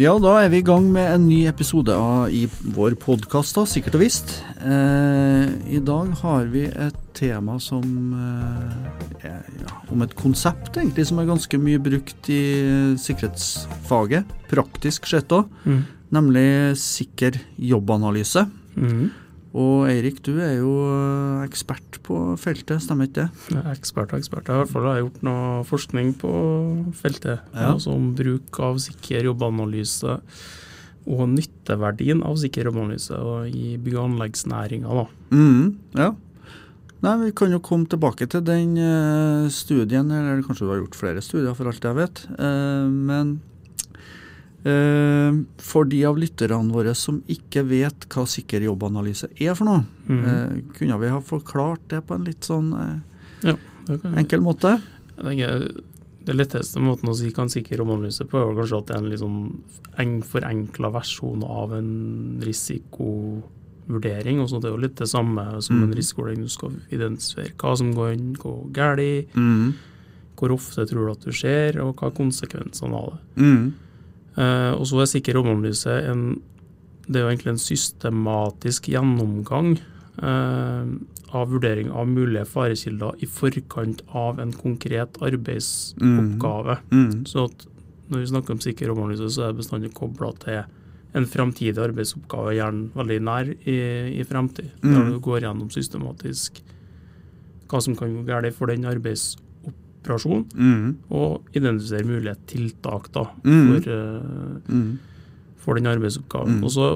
Ja, da er vi i gang med en ny episode av i vår podkast, sikkert og visst. Eh, I dag har vi et tema som eh, er, ja, Om et konsept, egentlig, som er ganske mye brukt i sikkerhetsfaget. Praktisk sett òg. Mm. Nemlig sikker jobbanalyse. Mm. Og Eirik, du er jo eh, ekspert på feltet, stemmer ikke det? Ja, ekspert og ekspert. Jeg har i hvert fall gjort noe forskning på feltet. Ja. Altså om bruk av sikker jobbanalyse og nytteverdien av sikker jobbanalyse i bygg- og anleggsnæringa. Mm, ja. Nei, Vi kan jo komme tilbake til den uh, studien, eller kanskje du har gjort flere studier, for alt jeg vet. Uh, men Eh, for de av lytterne våre som ikke vet hva sikker jobbanalyse er for noe, mm. eh, kunne vi ha forklart det på en litt sånn eh, ja, enkel måte? det letteste måten å si hva en sikker jobbanalyse på, er kanskje at det er en litt sånn forenkla versjon av en risikovurdering. Også det er jo litt det samme som mm. en risikovurdering. Du skal identifisere hva som går, går galt, mm. hvor ofte tror du at du skjer, og hva er konsekvensene av det. Mm. Uh, og så er sikker romanalyse en det er jo egentlig en systematisk gjennomgang uh, av vurdering av mulige farekilder i forkant av en konkret arbeidsoppgave. Mm. Mm. Så når vi snakker om sikker romanalyse, så er det bestandig kobla til en framtidig arbeidsoppgave, gjerne veldig nær i, i fremtid. Mm. Der du går gjennom systematisk hva som kan gå galt for den arbeidsoppgaven operasjon, mm. og identifisere mulige tiltak da, mm. for, uh, for, den arbeidsoppgaven. Mm. Og så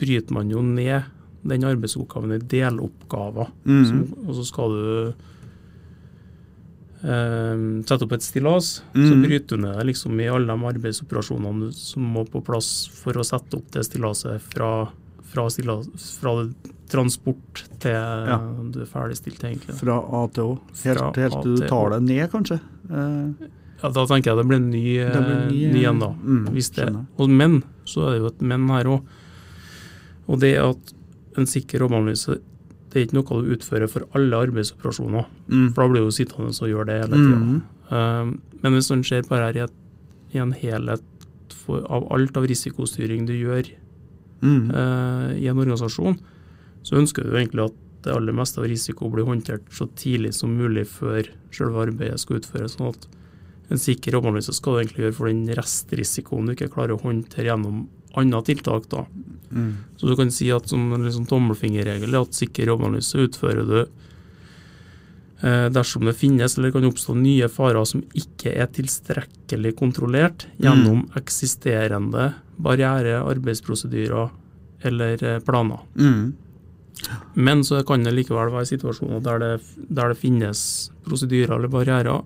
bryter man jo ned den arbeidsoppgaven i deloppgaver. Mm. Som, og så skal du uh, sette opp et stillas, så mm. bryter du ned liksom i alle de arbeidsoperasjonene som må på plass for å sette opp det stillaset fra, fra, fra transport til ja. du er ferdigstilt, egentlig. Fra A til Å. Helt, helt til du tar det ned, kanskje? Eh. Ja, Da tenker jeg det blir ny, det blir ny, ny igjen, da. Mm, det, og men, så er det jo et men her òg. Og det at en sikker romanalyse det er ikke noe du utfører for alle arbeidsoperasjoner. Mm. For da blir du sittende og gjøre det hele tida. Mm. Uh, men hvis man ser på det her i, et, i en helhet for, av alt av risikostyring du gjør mm. uh, i en organisasjon, så ønsker du egentlig at det aller meste av risiko blir håndtert så tidlig som mulig før selve arbeidet skal utføres. sånn at en sikker jobbanalyse skal du egentlig gjøre for den restrisikoen du ikke klarer å håndtere gjennom andre tiltak. da. Mm. Så du kan si at som en liksom tommelfingerregel at sikker jobbanalyse utfører du eh, dersom det finnes eller kan oppstå nye farer som ikke er tilstrekkelig kontrollert gjennom mm. eksisterende barriere, arbeidsprosedyrer eller eh, planer. Mm. Men så kan det likevel være situasjoner der det, der det finnes prosedyrer eller barrierer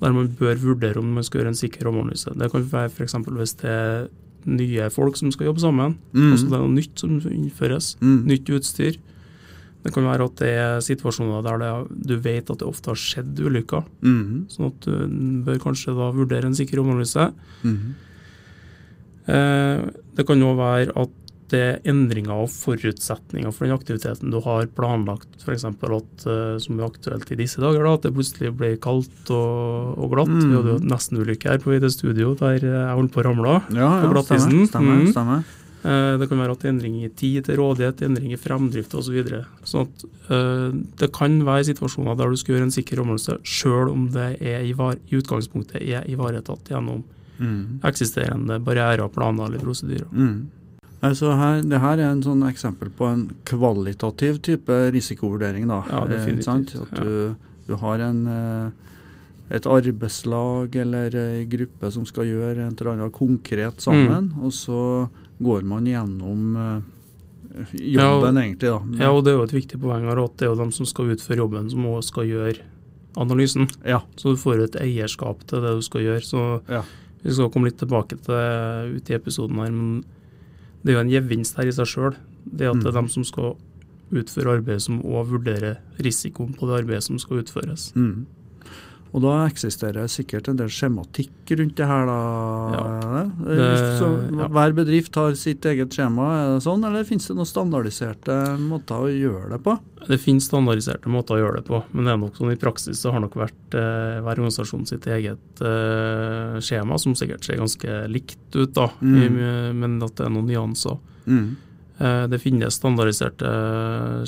der man bør vurdere om man skal gjøre en sikker omordnelse. Det kan være f.eks. hvis det er nye folk som skal jobbe sammen. Mm. Også det er noe nytt som innføres. Mm. Nytt utstyr. Det kan være at det er situasjoner der det, du vet at det ofte har skjedd ulykker. Mm. Sånn at du bør kanskje da vurdere en sikker rammeanalyse. Mm. Eh, det kan òg være at det er endringer og forutsetninger for den aktiviteten du har planlagt. F.eks. at uh, som er aktuelt i disse dager, da, at det plutselig blir kaldt og, og glatt. Mm. Vi hadde jo nesten-ulykke her på i det studio der jeg holdt på å ramle ja, ja, på Stemmer, stemmer, mm. stemmer. Uh, det kan være at endring i tid til rådighet, endring i fremdrift osv. Så videre. sånn at uh, det kan være situasjoner der du skal gjøre en sikker rammelse, sjøl om det er i, i, utgangspunktet er ivaretatt gjennom mm. eksisterende barrierer, planer eller prosedyrer. Mm. Altså her, det her er en sånn eksempel på en kvalitativ type risikovurdering. da. Ja, eh, definitivt. At du, du har en, eh, et arbeidslag eller ei gruppe som skal gjøre et eller annet konkret sammen, mm. og så går man gjennom eh, jobben, ja, egentlig. da. Ja, og det er jo et viktig poeng her at det er jo dem som skal utføre jobben, som òg skal gjøre analysen. Ja. Så du får et eierskap til det du skal gjøre. Så ja. vi skal komme litt tilbake til det ute i episoden her. men det er jo en gevinst her i seg sjøl. Det at det er mm. dem som skal utføre arbeidet, som òg vurderer risikoen på det arbeidet som skal utføres. Mm. Og da eksisterer sikkert en del skjematikk rundt det her, da. Ja, det, så, ja. Hver bedrift har sitt eget skjema, er det sånn, eller finnes det noen standardiserte måter å gjøre det på? Det finnes standardiserte måter å gjøre det på, men det er nok sånn i praksis så har nok vært eh, hver organisasjon sitt eget eh, skjema, som sikkert ser ganske likt ut, da, mm. i, men at det er noen nyanser. Mm. Eh, det finnes standardiserte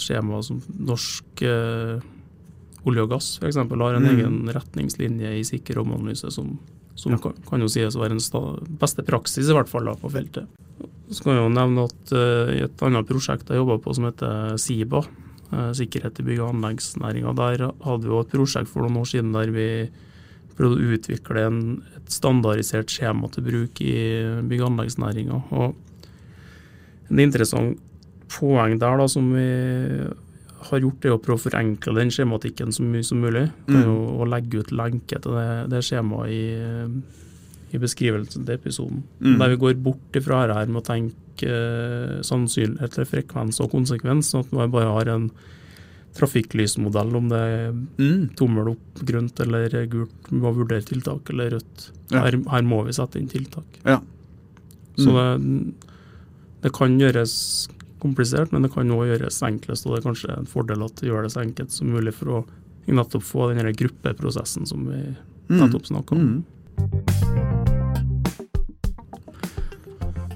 skjemaer som norsk eh, olje og gass f.eks. har en mm. egen retningslinje i sikker romanalyse som, som ja. kan, kan, jo sies å være den beste praksis i hvert fall da, på feltet. Så kan jeg jo nevne at uh, i et annet prosjekt jeg jobba på som heter SIBA, uh, sikkerhet i bygg- og anleggsnæringa, der hadde vi jo et prosjekt for noen år siden der vi prøvde å utvikle en, et standardisert skjema til bruk i bygg- og anleggsnæringa. En interessant poeng der da, som vi har gjort, er å prøve å forenkle den skjematikken så mye som mulig. Mm. Og legge ut lenke til det, det skjemaet i, i, beskrivelsen til episoden. Mm. Der vi går bort ifra her med å tenke uh, sannsynlighet, eller frekvens og konsekvens, sånn at man bare har en trafikklysmodell, om det er mm. tommel opp, grønt eller gult, vi må vurdere tiltak, eller rødt. Ja. Her, her, må vi sette inn tiltak. Ja. Så mm. det, det kan gjøres komplisert, men det kan òg gjøres enklest. og Det er kanskje en fordel at det gjør det så enkelt som mulig for å nettopp få den gruppeprosessen som vi mm. nettopp snakka om. Mm.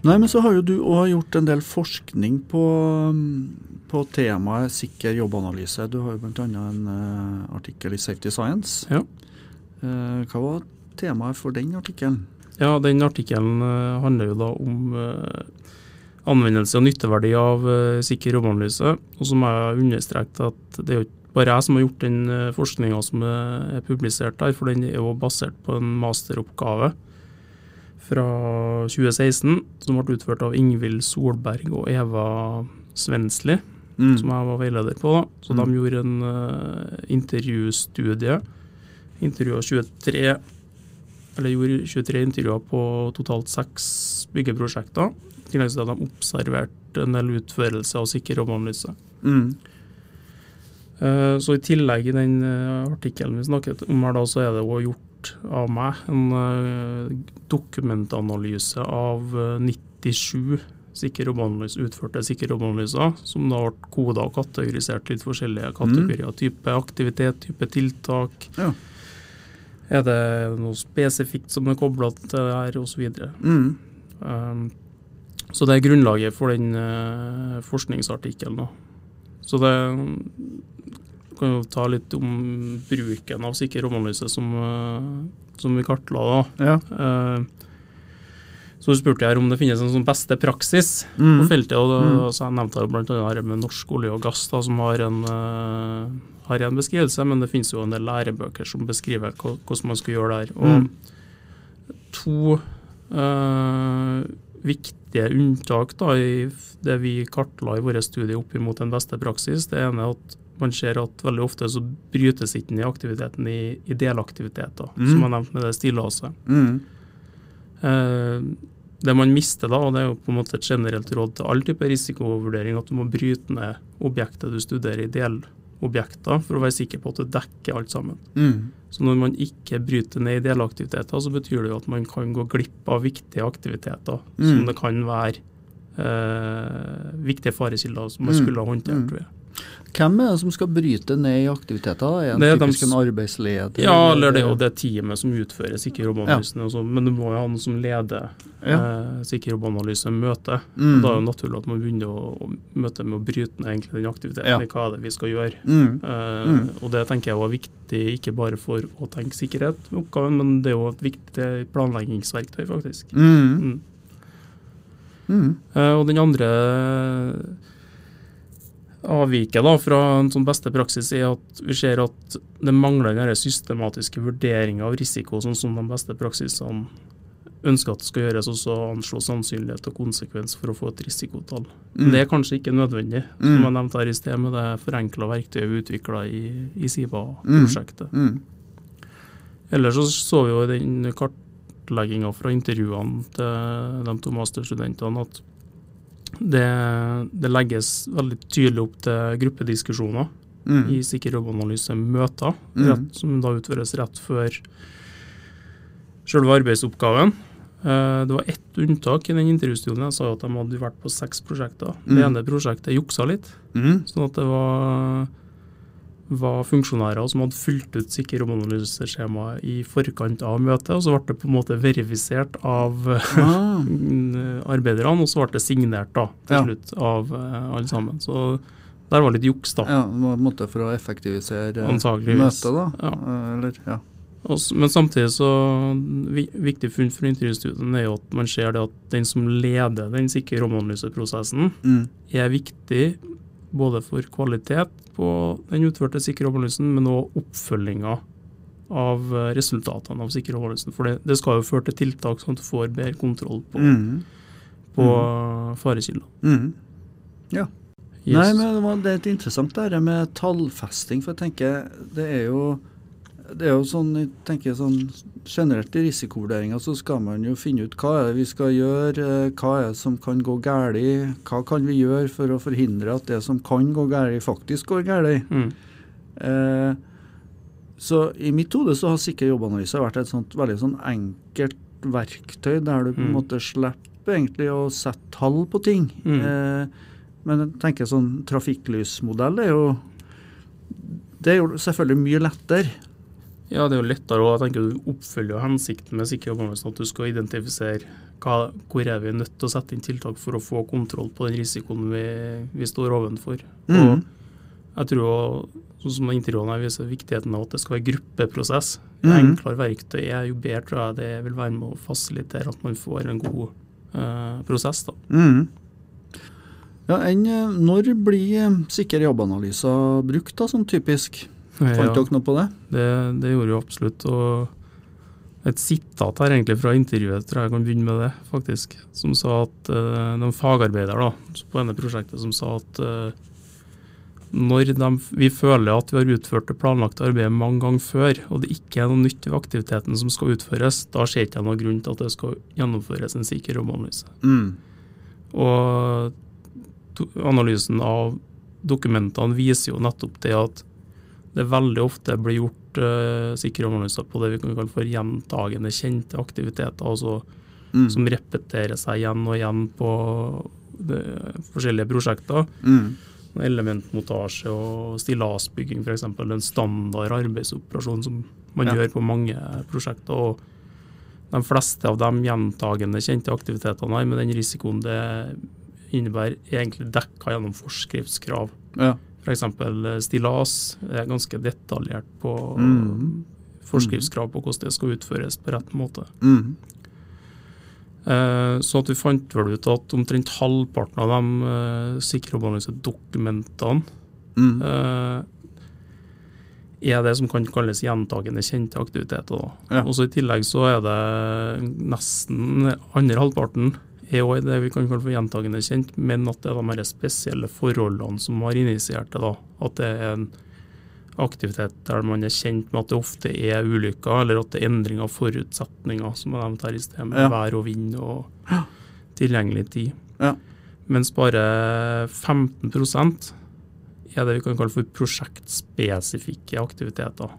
Nei, men så har jo du òg gjort en del forskning på, på temaet sikker jobbanalyse. Du har jo bl.a. en uh, artikkel i Safety Science. Ja. Uh, hva var temaet for den artikkelen? Ja, Den artikkelen uh, handler jo da om anvendelse og nytteverdi av uh, sikker romanalyse. Og så må jeg understreke at det er jo ikke bare jeg som har gjort den eh, forskninga som er publisert der, for den er jo basert på en masteroppgave fra 2016 som ble utført av Ingvild Solberg og Eva Svensli, mm. som jeg var veileder på. da. Så mm. de gjorde en uh, intervjustudie. Intervjua 23 eller gjorde 23 intervjuer på totalt seks byggeprosjekter. I tillegg til at de observerte en del utførelse av sikker romanalyse. Mm. Uh, så i tillegg i den uh, artikkelen vi snakket om her, da, så er det også gjort av meg en uh, dokumentanalyse av 97 sikker utførte sikker romanalyser, som da ble koda og kategorisert litt forskjellige kategorier. Mm. Type aktivitet, type tiltak. Ja. Er det noe spesifikt som er kobla til det her, osv. Mm. Um, så det er grunnlaget for den uh, forskningsartikkelen. Så det kan jo ta litt om bruken av sikker romanalyse som, uh, som, vi kartla. da. Ja. Uh, så spurte jeg om det finnes en sånn beste praksis mm. på feltet. og da, mm. så Jeg nevnte bl.a. med Norsk olje og gass, da, som har en, uh, har en, beskrivelse, men det finnes jo en del lærebøker som beskriver hvordan man skal gjøre det her. Og mm. to uh, viktige unntak da, i det vi kartla i våre studier opp imot den beste praksis. Det ene er at man ser at veldig ofte så brytes ikke den i aktiviteten i, i delaktiviteter, mm. som jeg nevnte med det stillaset. Mm. Eh, det man mister da, og det er jo på en måte et generelt råd til all type risikovurdering, at du må bryte ned objektet du studerer i delobjekter, for å være sikker på at du dekker alt sammen. Mm. Så når man ikke bryter ned i delaktiviteter, så betyr det jo at man kan gå glipp av viktige aktiviteter mm. som det kan være eh, viktige farekilder som man mm. skulle ha håndtert. Mm. Hvem er det som skal bryte ned i aktiviteter? Er det typisk en arbeidsleder? Ja, eller det er jo det teamet som utfører sikker jobbanalysen. Ja. Men du må jo ha noen som leder ja. eh, sikker jobbanalyse møte. Mm. Da er det naturlig at man begynner å, å møte med å bryte ned egentlig den aktiviteten. Ja. Hva er det vi skal gjøre? Mm. Eh, mm. Og det tenker jeg var viktig, ikke bare for å tenke sikkerhet oppgaven, men det er jo et viktig planleggingsverktøy, faktisk. Mm. Mm. Eh, og den andre avviket da, fra en sånn beste praksis er at vi ser at det mangler den systematiske vurderinga av risiko, sånn som de beste praksisene ønsker at det skal gjøres, og så anslå sannsynlighet og konsekvens for å få et risikotall. Mm. Det er kanskje ikke nødvendig, som mm. jeg nevnte her i sted, med det forenkla verktøyet vi utvikla i, i SIVA-prosjektet. Mm. mm. Ellers så, så vi jo i den kartlegginga fra intervjuene til de to masterstudentene at det, det, legges veldig tydelig opp til gruppediskusjoner. mm. i sikker jobbanalyse-møter, mm. som da utføres rett før selve arbeidsoppgaven. Eh, det var ett unntak i den intervjustudien. Jeg sa at de hadde vært på seks prosjekter. Det ene prosjektet juksa litt. sånn at det var var funksjonærer som hadde fulgt ut sikker romanalyseskjema i forkant av møtet, og så ble det på en måte verifisert av ah. arbeiderne, og så ble det signert da, til ja. slutt av uh, alle sammen. Så der var litt juks, da. Ja, en måte for å effektivisere møtet, da? Ja. Eh, eller, ja. Men samtidig så viktig funn for intervjustudien er jo at man ser det at den som leder den sikre romanalyseprosessen, mm. er viktig både for kvalitet på den utførte sikkerhetsanalysen, men òg oppfølginga av eh, resultatene av sikkerhetsanalysen. For det, det, skal jo føre til tiltak sånn at du får bedre kontroll på, mm. på mm. farekilder. Mm. Ja. Yes. Nei, men Det er interessant det med tallfesting. For jeg tenker det er jo det er jo sånn, jeg tenker sånn Generelt i risikovurderinga så skal man jo finne ut hva er det vi skal gjøre, eh, hva er det som kan gå galt, hva kan vi gjøre for å forhindre at det som kan gå galt, faktisk går galt. Mm. Eh, så i mitt hode så har sikker jobbanalyse vært et sånt veldig sånn enkelt verktøy der du på en mm. måte slipper egentlig å sette tall på ting. Mm. Eh, men jeg tenker sånn trafikklysmodell er jo det er jo selvfølgelig mye lettere. Ja, det er jo lettere å tenke du oppfølger hensikten med sikker jobbanalyse, at du skal identifisere hva, hvor er vi nødt til å sette inn tiltak for å få kontroll på den risikoen vi, vi står ovenfor. Mm. Og jeg tror sånn som intervjuene viser viktigheten av at det skal være gruppeprosess. Jo mm. enklere verktøy er, jo bedre tror jeg det vil være med å fasilitere at man får en god eh, prosess. da. Mm. Ja, en, eh, Når blir sikker jobbanalyser brukt, da, sånn typisk? Fant dere noe på det? det? Det gjorde jo absolutt. og Et sitat her egentlig fra intervjuet, tror jeg jeg kan begynne med det, faktisk. Som sa at uh, de fagarbeider da, på denne prosjektet som sa at uh, når de, vi føler at vi har utført det planlagte arbeidet mange ganger før, og det ikke er noe nytt ved aktiviteten som skal utføres, da ser ikke jeg noen grunn til at det skal gjennomføres en sikker romanalyse. Mm. Og analysen av dokumentene viser jo nettopp det at det veldig ofte blir gjort uh, sikkerhetsanalyser på det vi kan kalle for gjentagende kjente aktiviteter, altså mm. som repeterer seg igjen og igjen på det, forskjellige prosjekter. Mm. Elementmontasje og stillasbygging f.eks. En standard arbeidsoperasjon som man ja. gjør på mange prosjekter. og De fleste av de gjentagende kjente aktivitetene her, med den risikoen det innebærer, egentlig dekka gjennom forskriftskrav. Ja. F.eks. Eh, stillas er ganske detaljert på mm. forskriftskrav på hvordan det skal utføres på rett måte. Mm. Eh, så at vi fant vel ut at omtrent halvparten av de eh, sikkerhetsanalysedokumentene mm. er det som kan kalles gjentagende kjente aktiviteter. Ja. Også I tillegg så er det nesten andre halvparten er òg det vi kan kalle for gjentagende kjent, men at det er de spesielle forholdene som har initiert det. da, At det er en aktivitet der man er kjent med at det ofte er ulykker, eller at det er endring av forutsetninger, som er nevnt her i sted, med ja. vær og vind og tilgjengelig tid. Ja. Mens bare 15% er det vi kan kalle for prosjektspesifikke aktiviteter.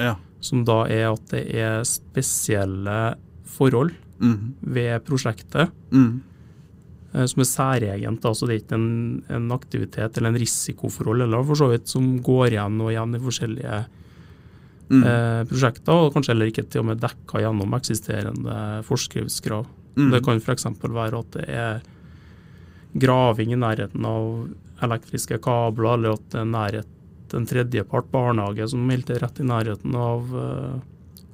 Ja. Som da er at det er spesielle forhold mm. ved prosjektet. Mm. Som er særegent. altså Det er ikke en, en, aktivitet eller en risikoforhold eller for så vidt som går igjen og igjen i forskjellige mm. eh, prosjekter, og kanskje heller ikke til og med dekka gjennom eksisterende forskriftskrav. Mm. Det kan f.eks. være at det er graving i nærheten av elektriske kabler, eller at det er nærhet en tredjepart barnehage som melder rett i nærheten av, uh,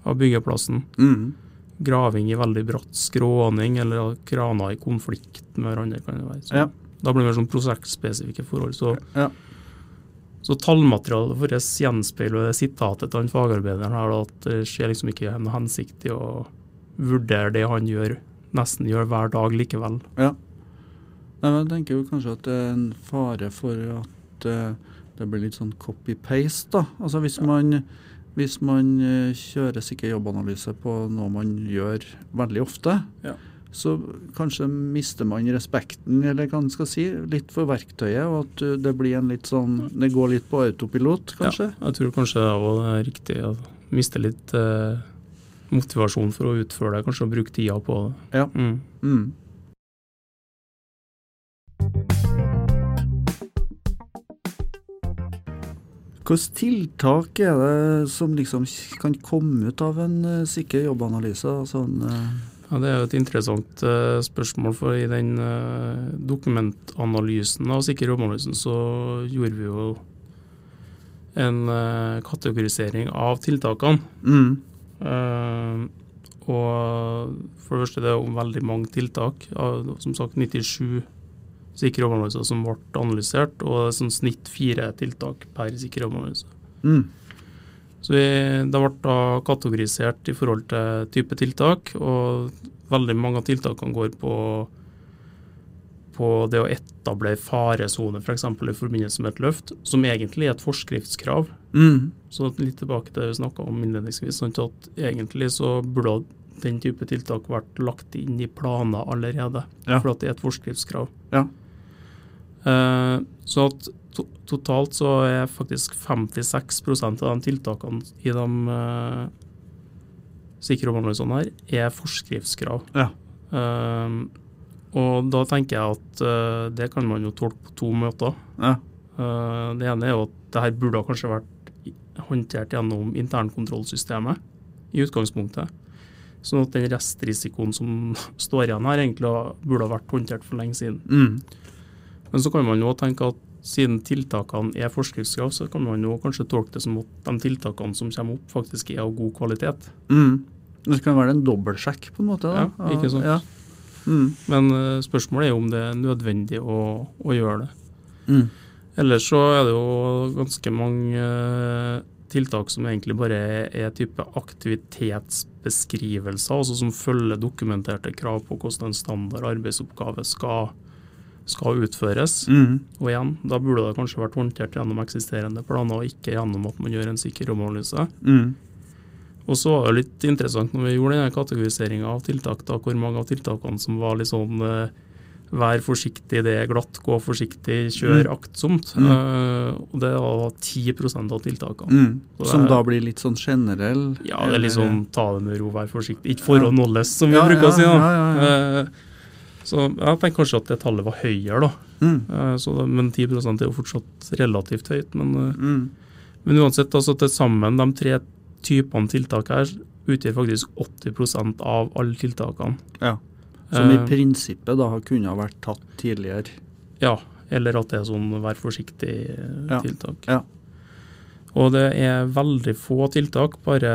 av byggeplassen. Mm graving i veldig bratt skråning, eller kraner i konflikt med hverandre. kan det være. Så, ja. Da blir det mer sånn prosjektspesifikke forhold. Så, ja. så tallmaterialet vårt gjenspeiler sitatet til han fagarbeideren her, at det skjer liksom ikke noe hensikt i å vurdere det han gjør, nesten gjør hver dag likevel. Ja. Jeg tenker jo kanskje at det er en fare for at uh, det blir litt sånn copy-paste. da. Altså Hvis man hvis man eh, kjører sikker jobbanalyse på noe man gjør veldig ofte, ja. så kanskje mister man respekten, eller hva man skal si, litt for verktøyet. Og at det blir en litt sånn Det går litt på autopilot, kanskje? Ja, jeg tror kanskje det er riktig å miste litt eh, motivasjon for å utføre det, kanskje å bruke tida på det. Ja. Mm. Mm. Hvilke tiltak er det som liksom kan komme ut av en uh, sikker jobbanalyse? Sånn, uh ja, Det er jo et interessant uh, spørsmål. for I den dokumentanalysen av sikker jobbanalysen så gjorde vi jo en kategorisering av tiltakene. Mm. og for det første det er jo veldig mange tiltak. som sagt 97 sikre jobbanalyser som ble analysert, og sånn snitt fire tiltak per sikre overanalyse. Mm. Så vi, Det ble da kategorisert i forhold til type tiltak, og veldig mange av tiltakene går på, på det å etablere faresone f.eks. For i forbindelse med et løft, som egentlig er et forskriftskrav. Mm. Så litt tilbake til det vi snakka om innledningsvis. sånn at Egentlig så burde den type tiltak vært lagt inn i planer allerede, ja. for at det er et forskriftskrav. Ja. Uh, så at to totalt så er faktisk 56% av de tiltakene i de uh, sikre områdene her er forskriftskrav. Ja. Uh, og da tenker jeg at uh, det kan man jo tolke på to måter. Ja. Uh, det ene er jo at det her burde kanskje vært håndtert gjennom internkontrollsystemet i utgangspunktet. Sånn at den restrisikoen som står igjen her, egentlig burde ha vært håndtert for lenge siden. Mm. Men så kan man jo tenke at siden tiltakene er forskriftskrav, så kan man jo kanskje tolke det som at de tiltakene som kommer opp, faktisk er av god kvalitet. Mm. Det kan være en dobbeltsjekk, på en måte? Da. Ja, ikke sant. Ja. Mm. Men uh, spørsmålet er jo om det er nødvendig å, å gjøre det. Mm. Ellers så er det jo ganske mange uh, tiltak som egentlig bare er, er type aktivitetsbeskrivelser, altså som følger dokumenterte krav på hvordan en standard arbeidsoppgave skal skal utføres. Mm. Og igjen, da burde det kanskje vært håndtert gjennom eksisterende planer, og ikke gjennom at man gjør en sikker romanalyse. Mm. Og så var det litt interessant når vi gjorde denne kategoriseringa av tiltak, da, hvor mange av tiltakene som var litt sånn uh, Vær forsiktig, det er glatt, gå forsiktig, kjør mm. aktsomt. Mm. Uh, og det var 10 av tiltakene. Mm. Som da blir litt sånn generell? Ja, det er litt sånn ta det med ro, vær forsiktig. Ikke for å nåles, som vi ja, bruker å si. da. Ja, ja. Uh, så jeg tenker kanskje at det tallet var høyere, da. Mm. Så, men 10 er jo fortsatt relativt høyt. Men, uh, mm. men uansett, altså til sammen de tre typene tiltak her utgjør faktisk 80% av alle tiltakene. Ja, Som i eh, prinsippet da kunne ha vært tatt tidligere? Ja, eller at det er sånn vær forsiktig-tiltak. Ja. ja. Og det er veldig få tiltak, bare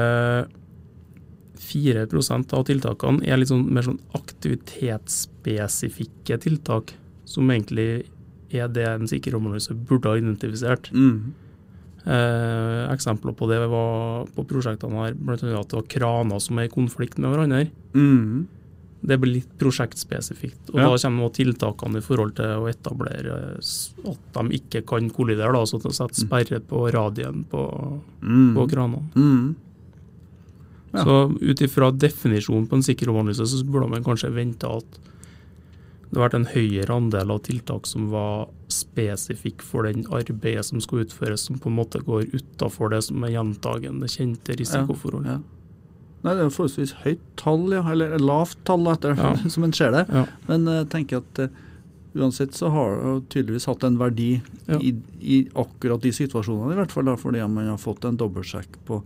4% av tiltakene er litt sånn mer sånn aktivitetsspesifikke tiltak, som egentlig er det en sikker romanalyse burde ha identifisert. Mm. Eh, eksempler på det var på prosjektene her, bl.a. at det var kraner som er i konflikt med hverandre. Mm. Det blir litt prosjektspesifikt. Og ja. da kommer tiltakene i forhold til å etablere at de ikke kan kollidere, da, så setter mm. sperre på radien på, mm. på kranene. Mm. Ja. Så ut ifra definisjonen på en sikker romanalyse, så burde man kanskje vente at det har vært en høyere andel av tiltak som var spesifikk for den arbeidet som skal utføres, som på en måte går utafor det som er gjentagende kjente risikoforhold. Ja, ja. Nei, Det er forholdsvis høyt tall, ja, eller lavt tall, etter ja. som en ser det. Ja. Men jeg uh, tenker at uh, uansett så har det tydeligvis hatt en verdi i, i, akkurat de situasjonene, i hvert fall da, fordi man har fått en dobbeltsjekk på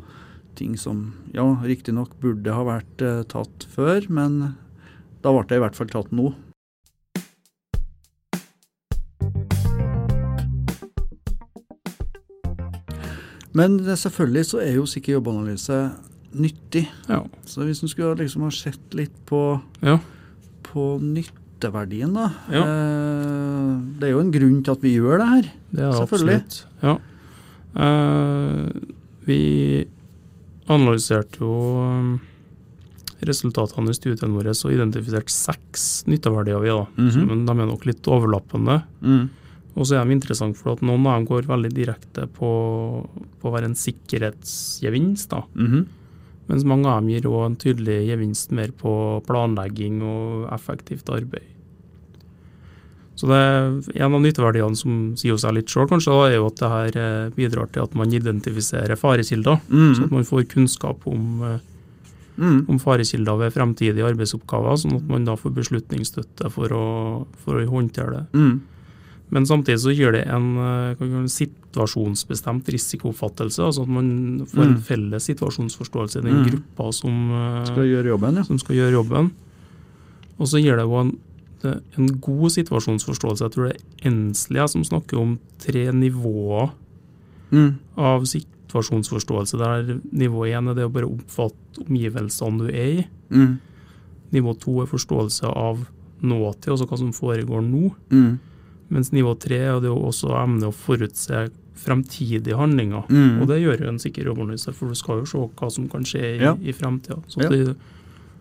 ting som ja, riktignok burde ha vært eh, tatt før, men da ble det i hvert fall tatt nå. Men selvfølgelig så er jo sikker jobbanalyse nyttig. Ja. Så hvis du skulle liksom ha sett litt på, ja. på nytteverdien, da ja. eh, Det er jo en grunn til at vi gjør det her. Det er selvfølgelig. absolutt. Ja. Uh, vi analyserte jo um, resultatene i studiene våre og identifiserte seks nytteverdier. Vi, da. Mm -hmm. Men de er nok litt overlappende. Mm. Og så er de interessante for at noen av dem går veldig direkte på, på å være en sikkerhetsgevinst. da. Mm -hmm. Mens mange av dem gir òg en tydelig gevinst mer på planlegging og effektivt arbeid. Så det En av nytteverdiene som sier seg litt sjøl, kanskje, er jo at det her eh, bidrar til at man identifiserer farekilder. Mm. Så at man får kunnskap om, eh, mm. om farekilder ved fremtidige arbeidsoppgaver, sånn at man da får beslutningsstøtte for å, for å håndtere det. Mm. Men samtidig så gir det en, eh, situasjonsbestemt risikofattelse, altså at man får en mm. felles situasjonsforståelse i den mm. gruppa som skal gjøre jobben. Ja. Som skal gjøre jobben. Og så gir det jo en en god situasjonsforståelse. Jeg tror det er Enslia som snakker om tre nivåer mm. av situasjonsforståelse. Der nivå én er det å bare oppfatte omgivelsene du er i. Mm. Nivå to er forståelse av nåtid, altså hva som foregår nå. Mm. Mens nivå tre er det også evne å forutse fremtidige handlinger. Mm. Og det gjør jo en sikker jobbanalyse, for du skal jo se hva som kan skje i, ja. i fremtida. Så, ja.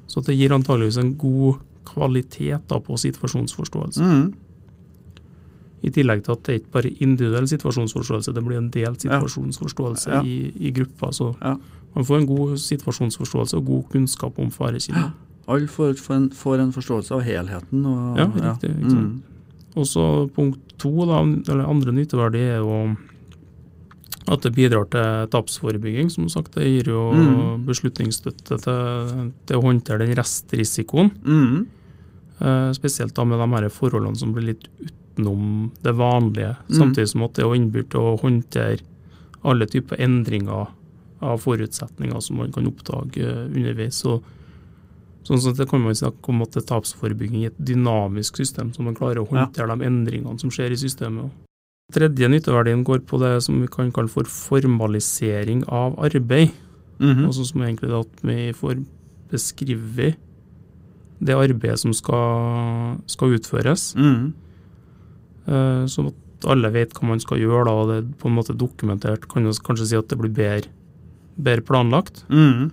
så det gir antageligvis en god kvaliteter på situasjonsforståelse. Mm. I tillegg til at det er ikke bare individuell situasjonsforståelse, det blir en delt situasjonsforståelse ja. i, i, gruppa. Så ja. man får en god situasjonsforståelse og god kunnskap om farekilden. Alle får, får, en forståelse av helheten. Og, ja, riktig. Mm. Og så punkt to, da, eller andre nytteverdi, er jo at det bidrar til tapsforebygging. Som sagt, det gir jo mm. beslutningsstøtte til, til, å håndtere den restrisikoen. Mm. Uh, spesielt da med de her forholdene som blir litt utenom det vanlige. Mm. Samtidig som at det er innbydd til å håndtere alle typer endringer av forutsetninger som man kan oppdage uh, underveis. Så, sånn sett kan man snakke om at det er tapsforebygging i et dynamisk system, så man klarer å håndtere ja. de endringene som skjer i systemet. Tredje nytteverdien går på det som vi kan kalle for formalisering av arbeid. Mm -hmm. Altså som egentlig at vi får beskrevet det arbeidet som skal, skal utføres. Mm. Uh, sånn at alle vet hva man skal gjøre, da, og det er på en måte dokumentert. Kan kanskje si at det blir bedre, bedre planlagt. Mm.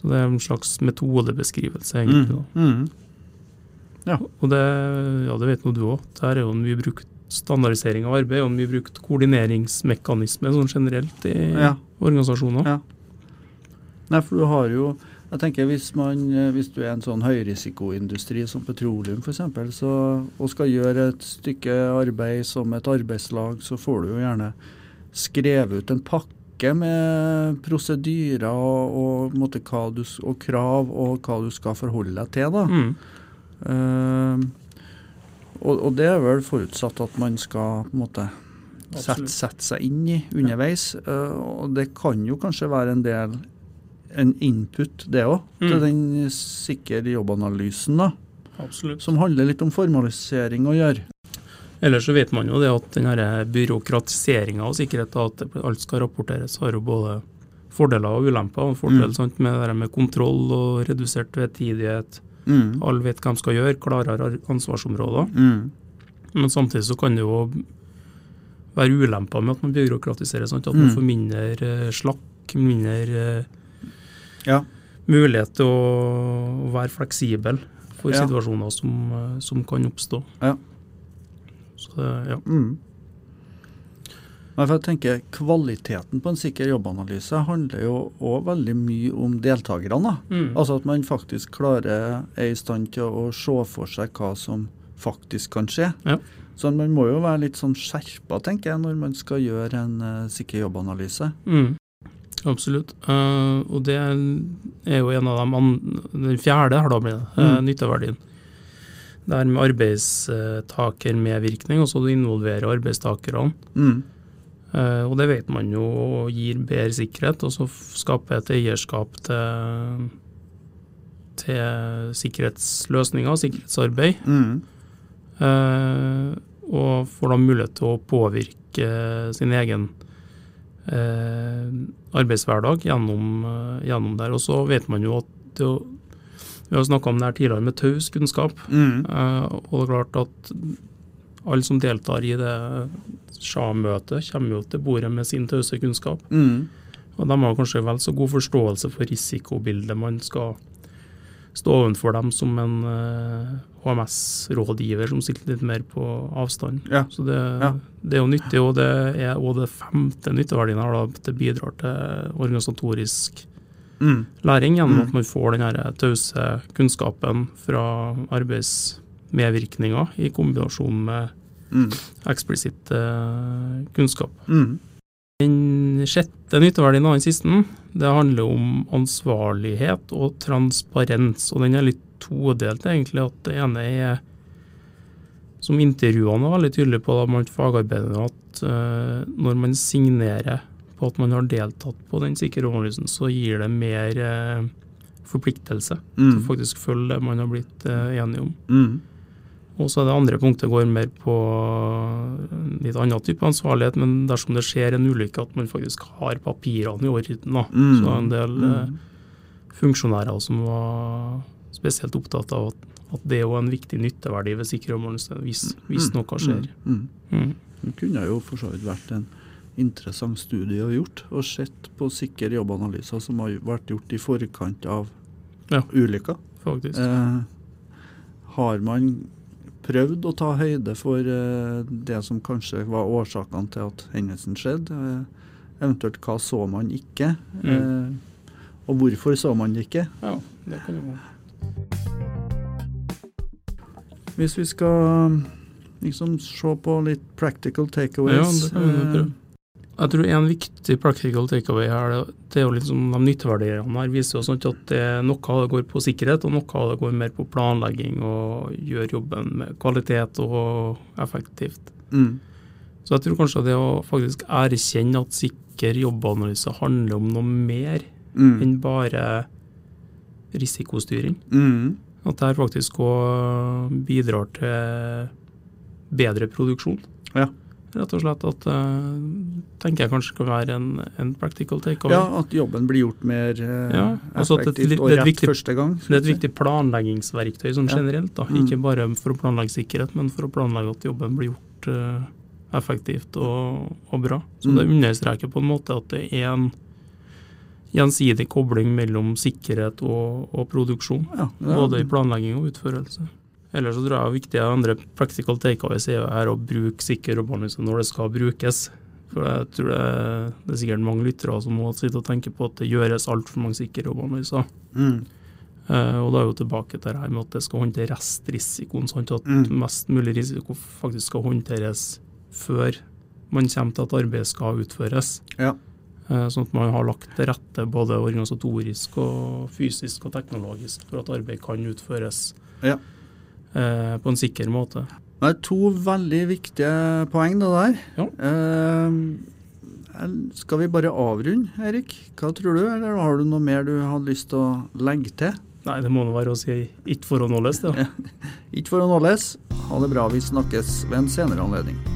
Så det er en slags metodebeskrivelse, egentlig. da. Mm. Ja. Og det, ja, det vet nå du òg. Det er jo mye brukt standardisering av arbeid, og mye brukt koordineringsmekanisme sånn generelt i ja. organisasjoner. Ja. Nei, for du har jo jeg tenker hvis, man, hvis du er en sånn høyrisikoindustri som petroleum f.eks., og skal gjøre et stykke arbeid som et arbeidslag, så får du jo gjerne skrevet ut en pakke med prosedyrer og, og, og, krav og hva du skal forholde deg til. da. Mm. Uh, og, og, det er vel forutsatt at man skal på en måte sette, sette seg inn i underveis. Uh, og det kan jo kanskje være en del en input, det òg, mm. til den sikre jobbanalysen. da. Absolutt. Som handler litt om formalisering å gjøre. Ellers så vet man jo det at den byråkratiseringa og sikkerheten, at alt skal rapporteres, har jo både fordeler og ulemper. En fordel mm. sant, med det med kontroll og redusert vedtidighet Mm. Alle vet hva de skal gjøre, klarere ansvarsområder. Mm. Men samtidig så kan det jo være ulemper med at man byråkratiserer. Sånn, At man mm. får mindre uh, slakk, mindre uh, ja. mulighet til å være fleksibel for ja. situasjoner som, uh, som, kan oppstå. Ja. Så, ja. Mm. Men for jeg tenker Kvaliteten på en sikker jobbanalyse handler jo òg veldig mye om deltakerne. Mm. Altså at man faktisk klarer, er i stand til å, se for seg hva som faktisk kan skje. Ja. Så man må jo være litt sånn skjerpa, tenker jeg, når man skal gjøre en uh, sikker jobbanalyse. Mm. Absolutt. Uh, og det er jo en av de Den fjerde har da blitt. Uh, nytteverdien. Det her med arbeidstakermedvirkning, så du involverer arbeidstakerne. Mm. Uh, og det vet man jo gir bedre sikkerhet, og så skaper et eierskap til, til sikkerhetsløsninger, sikkerhetsarbeid. Mm. Eh, og får da mulighet til å påvirke sin egen eh, arbeidshverdag gjennom, gjennom der. Og så vet man jo at det, Vi har snakka om det her tidligere med taus kunnskap. Mm. og det er klart at alle som deltar i det SHA-møtet, kommer jo til bordet med sin tause kunnskap. Mm. Og de har kanskje vel så god forståelse for risikobildet man skal stå overfor dem som en uh, eh, HMS-rådgiver som sitter litt mer på avstand. Ja. Så det, ja. det, er jo nyttig, og det er òg det femte nytteverdien her. da, Det bidrar til organisatorisk mm. læring gjennom mm. at man får den tause kunnskapen fra arbeidsmedvirkninger i kombinasjon med mm. eksplisitt uh, kunnskap. Mm. Den sjette nytteverdien av den siste det handler om ansvarlighet og transparens. og Den er litt todelt, egentlig. at Det ene er, som intervjuene var veldig tydelige på da blant fagarbeiderne, at uh, når man signerer på at man har deltatt på den sikkerhetsanalysen, så gir det mer uh, forpliktelse mm. til å faktisk følge det man har blitt uh, enige om. Mm. Og så er det andre punktet går mer på litt annen type ansvarlighet, men dersom det skjer en ulykke, at man faktisk har papirene i orden. Da. Mm. Så en del mm. eh, funksjonærer som var spesielt opptatt av at, at det er en viktig nytteverdi ved sikkerhetsmålelse hvis, hvis, mm. noe skjer. Mm. mm. Det kunne jo for så vidt vært en interessant studie å gjort, og sett på sikre jobbanalyser som har vært gjort i forkant av ja, ulykker. Faktisk. Eh, har man prøvd å ta høyde for uh, det som kanskje var årsakene til at hendelsen skjedde. Uh, eventuelt hva så man ikke, mm. uh, og hvorfor så man det ikke. Ja, det kan jo være. Hvis vi skal liksom se på litt practical takeaways ja, det kan vi prøve. Jeg tror en viktig practical takeaway her, det er jo liksom de nytteverdiene her viser jo sånn at det, noe av det går på sikkerhet, og noe av det går mer på planlegging og gjør jobben med kvalitet og effektivt. Mm. Så jeg tror kanskje det å faktisk erkjenne at sikker jobbanalyse handler om noe mer mm. enn bare risikostyring. Mm. At det her faktisk òg bidrar til bedre produksjon. Ja rett og slett. At uh, tenker jeg kanskje kan være en, en practical takeover. Ja, at jobben blir gjort mer uh, ja, altså effektivt og rett viktig, første gang. Det er et viktig planleggingsverktøy sånn ja. generelt. da, mm. Ikke bare for å planlegge sikkerhet, men for å planlegge at jobben blir gjort uh, effektivt og, og, bra. Så mm. det understreker på en måte at det er en gjensidig kobling mellom sikkerhet og, og produksjon. Ja, både i planlegging og utførelse. Ellers så tror jeg viktig andre practical takeaways er her å bruke sikker robotanalyse når det skal brukes. For jeg tror det, det er sikkert mange lyttere som må sitte og tenke på at det gjøres altfor mange sikre robotanalyser. Mm. Uh, og da er jo tilbake til det her med at det skal håndtere restrisikoen. sånn at mm. mest mulig risiko faktisk skal håndteres før man kommer til at arbeidet skal utføres. Ja. Uh, sånn at man har lagt til rette både organisatorisk og fysisk og teknologisk for at arbeid kan utføres. Ja eh, på en sikker måte. Det er to veldig viktige poeng, det der. Ja. Eh, skal vi bare avrunde, Erik? Hva tror du, eller har du noe mer du hadde lyst til å legge til? Nei, det må nå være å si 'ikke for å nåles', det. ikke for å nåles. Ha det bra. Vi snakkes ved en senere anledning.